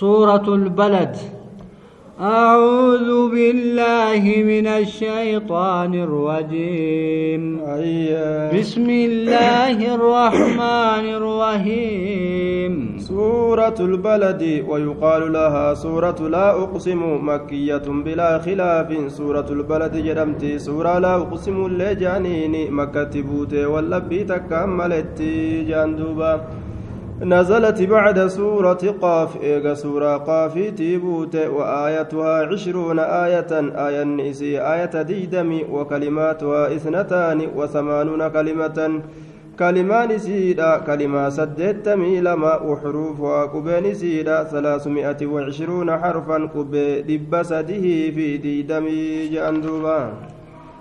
سورة البلد. أعوذ بالله من الشيطان الرجيم. بسم الله الرحمن الرحيم. سورة البلد ويقال لها سورة لا أقسم مكية بلا خلاف. سورة البلد جرمتي سورة لا أقسم اللي جانيني مكة بوتي واللبي تكملت جاندوبا. نزلت بعد سورة قاف إيغا سورة قاف تيبوت وآيتها عشرون آية آية النسي آية ديدم وكلماتها إثنتان وثمانون كلمة. كلمان سيدا كلمة سدت لما وحروفها كبين سيدا ثلاثمائة وعشرون حرفا كبي دب سده في ديدم جاندوبا.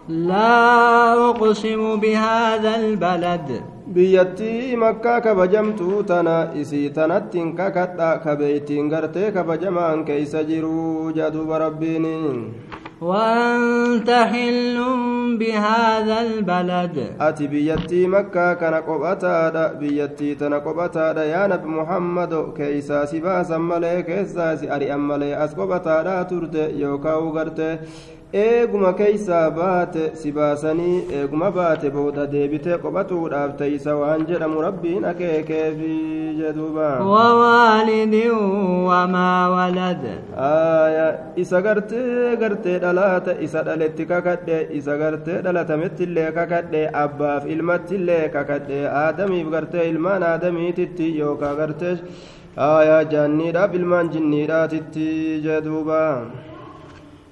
لا أقسم بهذا البلد biyyattii makkaa kabajamtuu tana isii tanattiin kakadha kabeeytiin gartee kabajamaan keeysa jiruu jaduuba rabbiin وأنت حل بهذا البلد ati biyyattii makkaa kana qophaataadha biyyattii tana qophaataadha yaa nabi muhammado keeysaa si baasan malee keessaa si ari'an malee as qophaataadha eeguma keeysaa baate si baasanii eeguma baate booda deebitee qophatuudhaaf teeysa waan jedhamu rabbiin akeekeefi jedhuuba. wawaalidin wamaa walad. isa gartee gartee dhalaata isa dhaletti kakadhe isa gartee dhalatamettillee kakadhe abbaaf ilmattillee kakadhe aadamiif gartee ilmaan aadamiititti yookaan gartee jaanniidhaaf ilmaan jinniidhaatitti jedhuuba.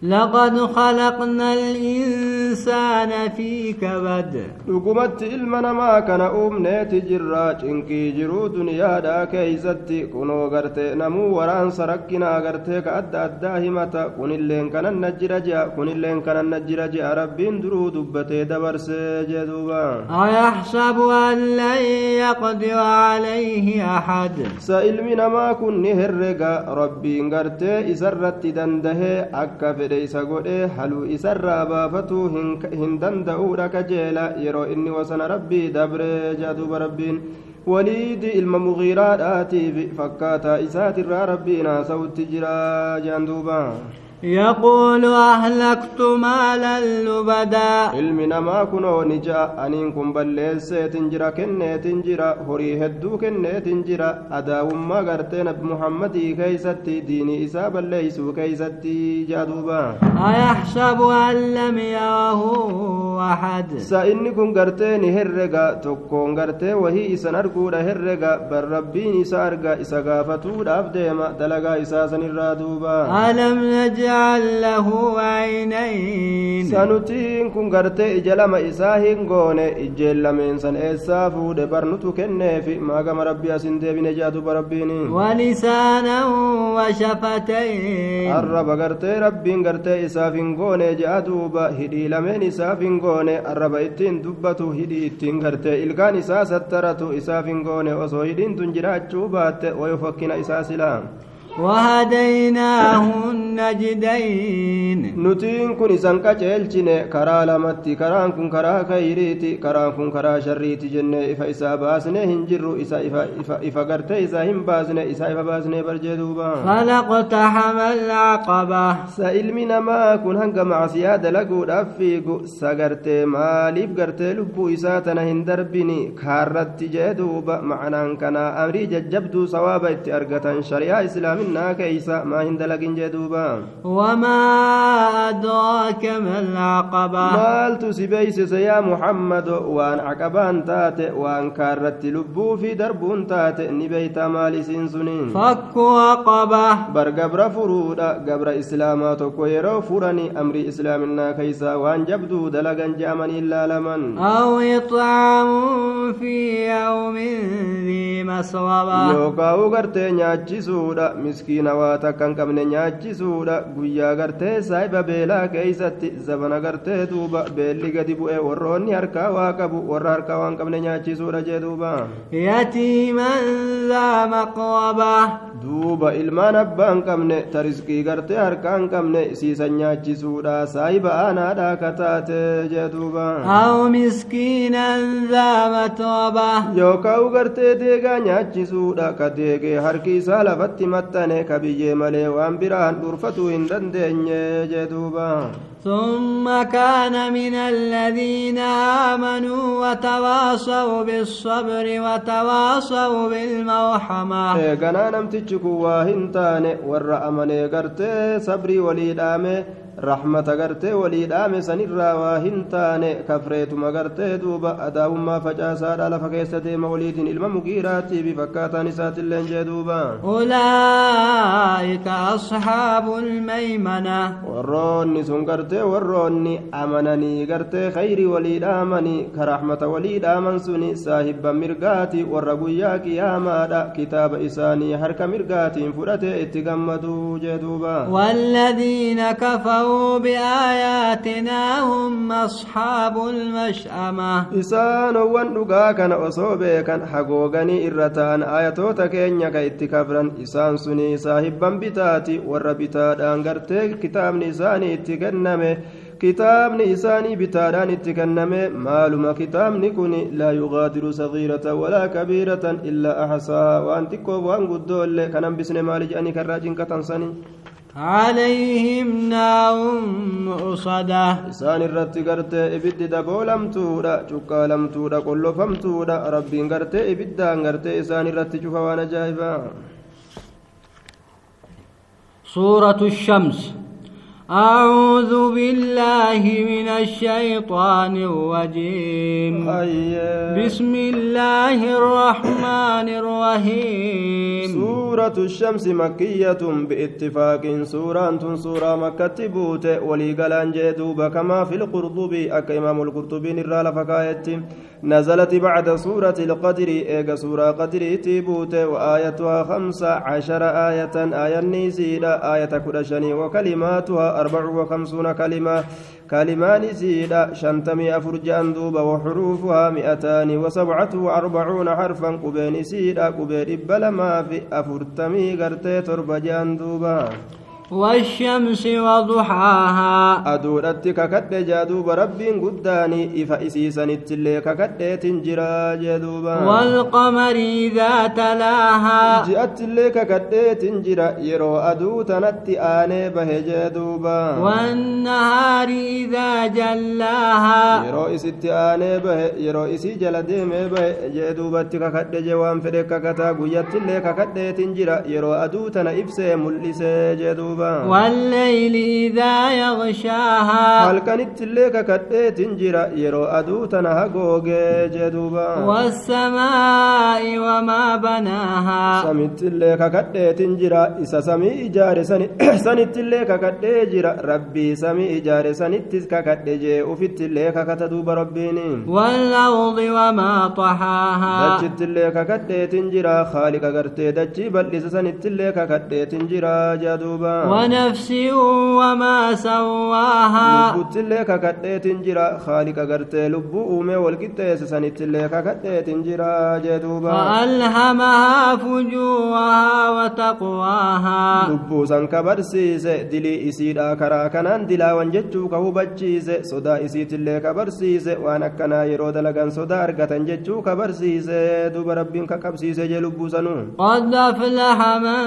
لقد خلقنا الإنسان في كبد. لقمت إلمنا ما كان أمنيت جراج إنك جرو دنيا دا كيزت. كنو غرت نمو وران سركنا غرت كأد أداه كن اللين كان النجرج كن اللين كان النجرج رب درو دبت دبر سجدوبا أيحسب أن لن يقدر عليه أحد. سإلمنا ما كن نهرق ربي غرت إسرت دنده أكفر fedhe isa godhee haluu isarraa baafatuu hin danda'uudha kajeela yeroo inni wasana rabbii dabree jaduuba rabbiin waliidi ilma mugiiraadhaatiif fakkaataa isaatirraa rabbiin haasawutti jira jaan duuba يقول أهلكت مالا لبدا. علم ما كنو نجا. أنين كن بلس تنجرا كن تنجرا. هري هدو كن تنجرا. أدا وما غرتنا بمحمد كيستي. ديني إساب الليس كيستي جادوبا. أيحسب أن لم يره أحد. سإن كن غرتين هرقا تكون غرتين وهي إسان أرقود هرقا بالربين إسارقا إساقافتو دافديما. دلقا إساسا الرادوبا ألم نجا نجعل له عينين ija lama isaa hin goone ijjeen lameen san eessaa fuudhe barnutu kenneefi maagama rabbii asin deebine jaa duba rabbiin ولسانا وشفتين gartee rabbiin gartee isaaf hin goone jaa duuba hidhii lameen isaaf hin goone arraba ittiin dubbatu hidhii ittiin gartee ilkaan isaa sattaratu isaaf hin goone osoo hidhiin tun وهديناه النجدين nutiin kun isan qaceelchine karaa lamatti karaan kun karaa kayriiti karaan kun karaa sharriiti jenne ifa isaa baasne hin jirru isa ifa ifa ifa gartee isaa hin baasne isaa ifa baasne barjee duuba فلاقتحم العقبة sa ilmi namaa kun hanga macsiyaa dalaguudhaaf fiigu sa gartee maaliif gartee lubbuu isaa tana hin darbini kaarratti jee duuba macnaan kanaa amrii jajjabduu keeysa maa hin dalagin jee duuba وما أدراك ما العقبة maaltu si beeysise yaa muhammado waan caqabaan taate waan kaarratti lubbuu fi darbuun taate ni beeytaa maal isiin suniin فك bar gabra furuudha gabra islaamaa tokko yeroo furani amrii islaaminaa keeysaa waan jabduu dalagan je'amanii ilaalaman أو إطعام في يوم ذي مسغبة yookaa'u gartee nyaachisuudha miskiina waa takka hin qabne nyaachisuudha guyyaa gartee saahiba beelaa keeysatti zabana gartee duuba beelli gadi bu'e warroonni harkaa waa qabu warra harkaa waan qabne nyaachisuudha jee duuba يتيما ذا مقربة duuba ilmaan abbaa hin qabne ta riskii gartee harkaa hin qabne isiisan nyaachisuudha saahiba aanaadha ka taate jee duuba أو مسكينا ذا متربة yookaan gartee deegaa nyaachisuudha ka deegee harki isaa lafatti maxxane ka biyyee malee waan biraan dhuunfatuu hin dandeenye jee duuba ثم كان من الذين آمنوا وتواصوا بالصبر وتواصوا بالمرحمة. إيه، قنا نمتجك واهنتان ورأ أمني قرت صبري وليد آمي رحمة قرت وليد آمي سنرى واهنتان كفريت ما قرت دوب أداو ما فجاسا على فكيستة موليد إلما مقيراتي بفكات نسات اللين أولئك أصحاب الميمنة. ورون نسون قرت gartee warroonni amananii gartee khayrii walii dhaamanii ka rahmata walii dhaaman suni saahibba mirgaati warra guyyaa qiyaamaadha kitaaba isaanii harka mirgaatiin fudhatee itti gammaduu jee duuba والذين كفروا بآياتنا هم أصحاب المشأمة isaanowwan dhugaa kana osoo beekan hagooganii irra ta'an ayatoota keenya ka itti kafran isaan suni saahibban bitaati warra bitaadhaan gartee kitaabni isaanii itti kenname kitaabni isaanii bitaadhaan itti kenname maaluma kitaabni kun laa yugaadiru sagiiratan walaa kabiiratan illaa axsaa waan xiqqoof waan guddoollee kan hambisne maali jedhanii karraa cinqatan sanii عليهم نار مؤصدة isaan irratti gartee ibiddi daboolamtuudha cuqqaalamtuudha qollofamtuudha rabbiin gartee ibiddaan gartee isaan irratti cufa waan ajaa'ibaa سورة الشمس أعوذ بالله من الشيطان الرجيم. بسم الله الرحمن الرحيم. سورة الشمس مكية باتفاق. سورة سورة مكة بوت ولي قلان جدوب كما في القرطبي. أك إمام القرطبي نرى لفكاية نزلت بعد سورة القدر. إيجا سورة قدر تبوت. وآيتها خمس عشر آية. آية نيسيرة آية كرشني وكلماتها أربع وخمسون كلمة. كلمان سيدة شنتمي أفرجان دوبا وحروفها مئتان وسبعة وأربعون حرفا. قبين سيدة قبين بلما في أفرتمي قرتي تربجان دوبا والشمس وضحاها. أدور أتك كد جادوب ربي قداني إفأسي سنت اللي ككد تنجرا جادوبا. والقمر إذا تلاها. جئت اللي ككد تنجرا يرو أدو تنت آني به جادوبا. والنهار إذا جلاها. يرو إسد آني به يرو إسي جلدي مي به. جادوبا تك كد جوان فريك كتا قويت اللي ككد تنجرا يرو أدو تن إبسي ملسي جادوبا. والليل إذا يغشاها. هلكن تلك كتئت جرا يرو أدوتنا هجوج جدوبا والسماء وما بناها. سمت تلك كتئت جرا إس سمي إجار سن سن تلك كتئت جرا ربي سمي إجار سن تلك كتئت جي وفي تلك كتدوب ربيني والأرض وما طحاها. دجت تلك كتئت جرا خالك غرت دجي بل إس سن تلك كتئت جرا جدوبا. ونفس وما سواها. لبوت الله كقطة إنجرا خالق قرت لبو أمي والقطة سنت الله كقطة إنجرا جدوبا فألهمها فجوها وتقواها. لبو سنكبر سيس دلي إسيدا كرا كنان دلا ونجتو كهو بجيس سودا إسيت الله كبر سيس وانا كنا يرود لغن سودا أرغت انجتو كبر سيس دوب ربين كقب سيس جلبو سنون قد أفلح من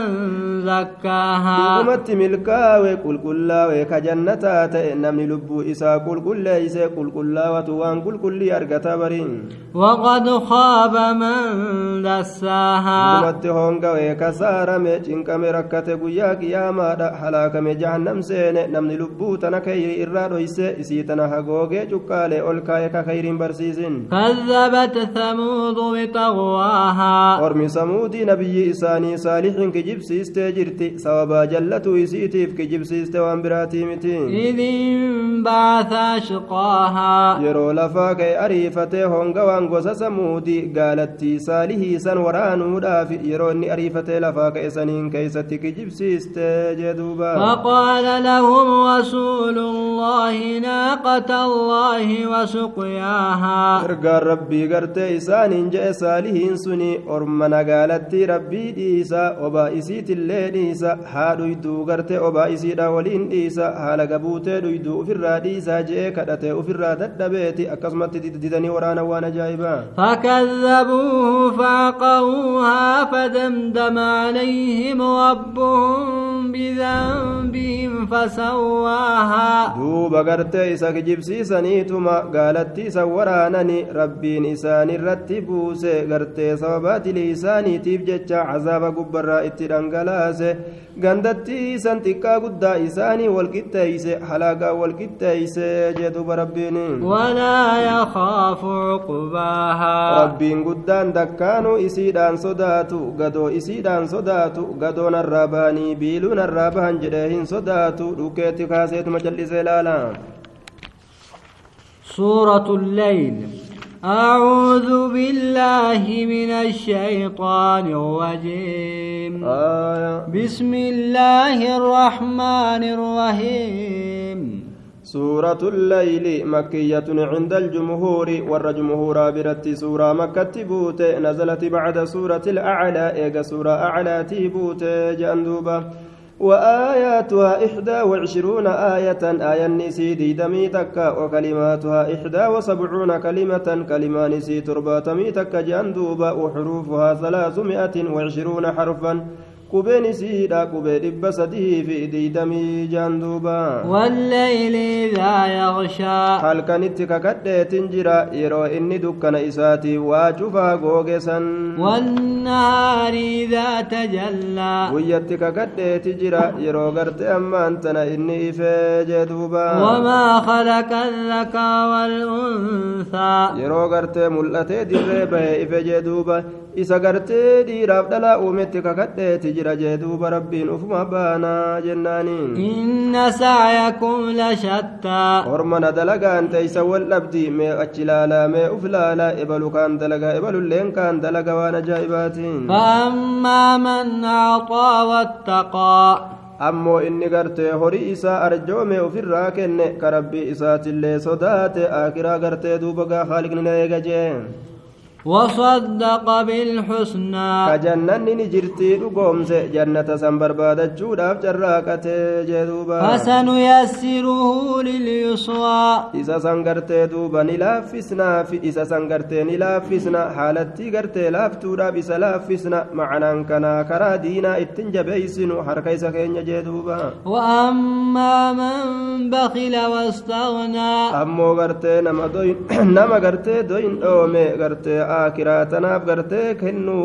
زكاها. Dhugumatti milkaawe qulqullaawe ka jannataa ta'e namni lubbuu isaa qulqulleeyse qulqullaawatu waan qulqullii argata bariin وقد خاب من دساها dhugumatti hongawe kasaarame cinqame rakkate guyyaa qiyaamaadha halaakame jahannam seene namni lubbuu tana kayri irraa dhoyse isii tana hagoogee cuqqaale ol kaa'e ka kayriin barsiisin كذبت ثمود بطغواها ormi samuudii nabiyyi isaanii saalixiin kijibsiistee jirti sababaa jallatu dubbatuu isiitiif kijibsiiste waan biraatii miti إذ انبعث أشقاها yeroo lafaa ka'e ariifatee honga waan gosa samuudi gaalattii saalihii san waraanuudhaaf yeroo inni ariifatee lafaa ka'e saniin keeysatti kijibsiiste jee duuba فقال لهم رسول الله ناقة الله وسقياها ergaan rabbii gartee isaaniin je'e saalihiin suni orma nagaalattii rabbii dhiisa obaa isiitillee dhiisa haa dhuyduu gartee obaa isiidha waliin dhiisa haala gabuutee dhuyduu ufirraa dhiisaa je'ee kadhatee ufirraa dadhabeeti akkasumatti didanii waraana waan ajaa'ibaa فكذبوه فعقروها فدمدم عليهم ربهم بذنبهم فسواها duuba gartee isa kijibsiisaniituma gaalattii isan waraanani rabbiin isaanirratti buuse gartee sababaa dilii isaaniitiif jecha cazaaba gubbarraa itti dhangalaase gandattii dhiisan xiqqaa guddaa isaanii walqixxeeyse halaagaa walqixxeeyse jedhuba rabbiin. Walaa yakaafu cuqbaahaa rabbiin guddaan dakkaanu isiidhaan sodaatu gadoo isiidhaan sodaatu gadoon arraa bahanii biiluun arraa bahan jedhee hin sodaatu dhukeetti kaaseetuma jal'isee ilaala suuratu leyl أعوذ بالله من الشيطان الرجيم. آية. بسم الله الرحمن الرحيم. سورة الليل مكية عند الجمهور والجمهور برت سورة مكة بوت نزلت بعد سورة الأعلى إيجا سورة أعلى تيبوت جندوبة وآياتها إحدى وعشرون آية آية نسي ديدمي تكا وكلماتها إحدى وسبعون كلمة كلمة نسي ترباتمي تكا جندوبة وحروفها ثلاثمائة وعشرون حرفا. قبين سيدا قبين بسده في ديدمي جندوبة والليل إذا يغشى halkanitti kakadheetin jira yeroo inni dukkana isaatii waa cufaa googesan والنهار إذا تجلى guyyatti kakadheeti jira yeroo garte ammaan tana inni ifee jee duuba وما خلق الذكر والأنثى yeroo gartee mul'atee dirree bahe ife jee duuba isa gartee dhiiraaf dhalaa uumetti kakadheeti jira jee duuba rabbiin ufuma baanaa jennaaniin إن سعيكم لشتى ormana dalagaan teeysa wal dhabdi mee achi laalaa mee uf laalaa ebalu kaan dalagaa ebalulleen kaan dalaga waan ajaa'ibaatiin فأما من أعطى واتقى ammoo inni gartee horii isaa arjoome ofirraa kenne ka rabbii isaatillee sodaate akiraa gartee duuba gaa haaliqni na eega jee وصدق بالحسنى. فجنن نجرتي لقومس جنة سنبر بعد الجود أفجراك تجدوبا فسنيسره لليسوى. إذا سنقرت دوبا نلافسنا في إذا سنقرت نلافسنا حالتي قرت لافتورا بسلافسنا معنى كنا كرادينا اتنجبيسن حركي سخين جدوبا. وأما من بخل واستغنى. أمو قرت نما دوين نما أومي قرت akiraa tanaaf gartee kennu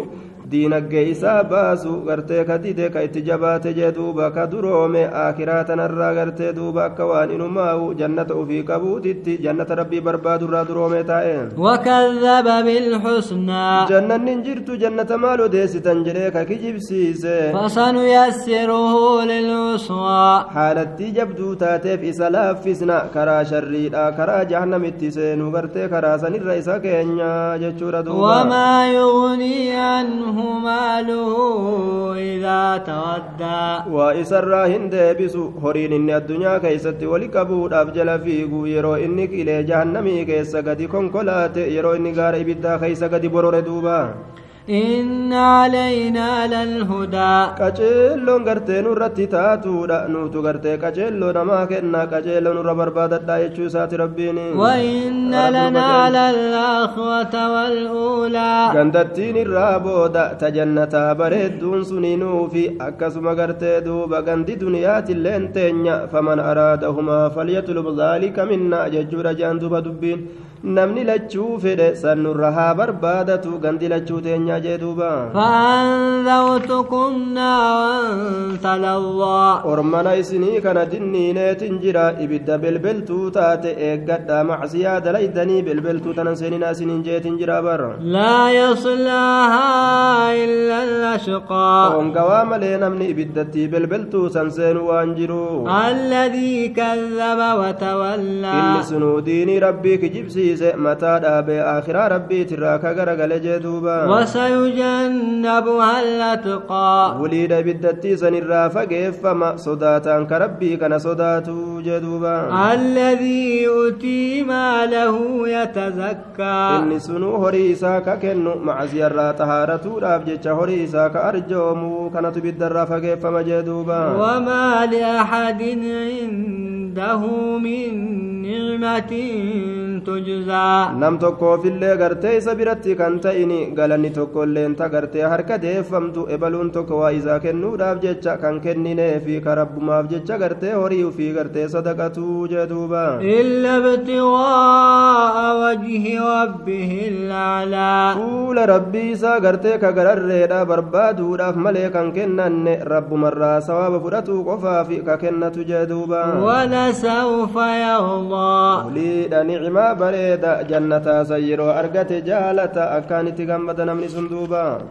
diinaggee isaa baasu gartee ka dide ka itti jabaate jee duuba ka duroome akiraa tanarraa gartee duuba akka waan inumaa'u jannata ufii qabuutitti jannata rabbii barbaadurraa duroome taa'e وكذب بالحسنى jannanni hin jirtu jannata maal odeessitan jedhee ka kijibsiise فسنيسره لليسرى haalattii jabduu taateef isa laaffisna karaa sharriidha karaa jahannamitti seenu gartee karaa sanirra isa keenya jechuudha duuba وما يغني عنه ماله إذا hin deebisu horiin inni addunyaa keeysatti wali qabuudhaaf jala fiigu yeroo inni qilee jahannamii keessa gadi konkolaate yeroo inni gaara ibiddaa keeysa gadi borore duuba إن علينا للهدى. كجل غرتين رتي تاتو دا نو تو غرتي كجل دما كنا كجل نور برباد داي تشوسات ربيني وإن لنا للأخوة والأولى غندتين الرابو دا تجنة بردون سنينو في أكسما غرتي دوبا غند دنيا تلين فمن أرادهما فليطلب ذلك منا ججور جاندوبا دبين namni lachuu fedhe san nurra haa barbaadatu gandi lachuu teenyaa jee duuba فأنذرتكم نارا تلظى ormana isinii kana dinniineetin jira ibidda belbeltuu taate eeggadha macsiyaa dalaydanii belbeltuu tanan seeninaa isiniin jeetin jira bar لا يصلاها إلا الأشقى hongawaa malee namni ibiddattii belbeltuu san seenu waan jiru الذي كذب وتولى inni sunuu diinii rabbii kijibsiise mataa dhaabee akhiraa rabbiitirraa ka garagale jee duuba وسيجنبها الأتقى wuliidha ibiddattii sanirraa fageeffama sodaataan ka rabbii kana sodaatu jee duuba الذي يؤتي ماله يتزكى inni sunuu horii isaa ka kennu macsiyarraa tahaaratuudhaaf jecha horii isaa ka arjoomu kanatu ibiddarraa fageeffama jee duuba وما لأحد عنده من نعمة تجزى nam tokkoofillee gartee isa biratti kan ta'ini galanni tokkoilleen ta gartee harka deeffamtu ebaluun tokko waa isaa kennuudhaaf jecha kan kennineefi ka rabbumaaf jecha gartee horii ufii gartee sadaqatuu jee duuba إلا ابتغاء وجه ربه الأعلى rabbii isaa gartee ka gararreedha barbaaduudhaaf malee kan kennanne rabbumarraa sawaaba fudhatuu qofaafi ka kennatu jee duuba ولسوف يرضى uliidha san yeroo argate jaalata akkaanitti gammada namni sun duuba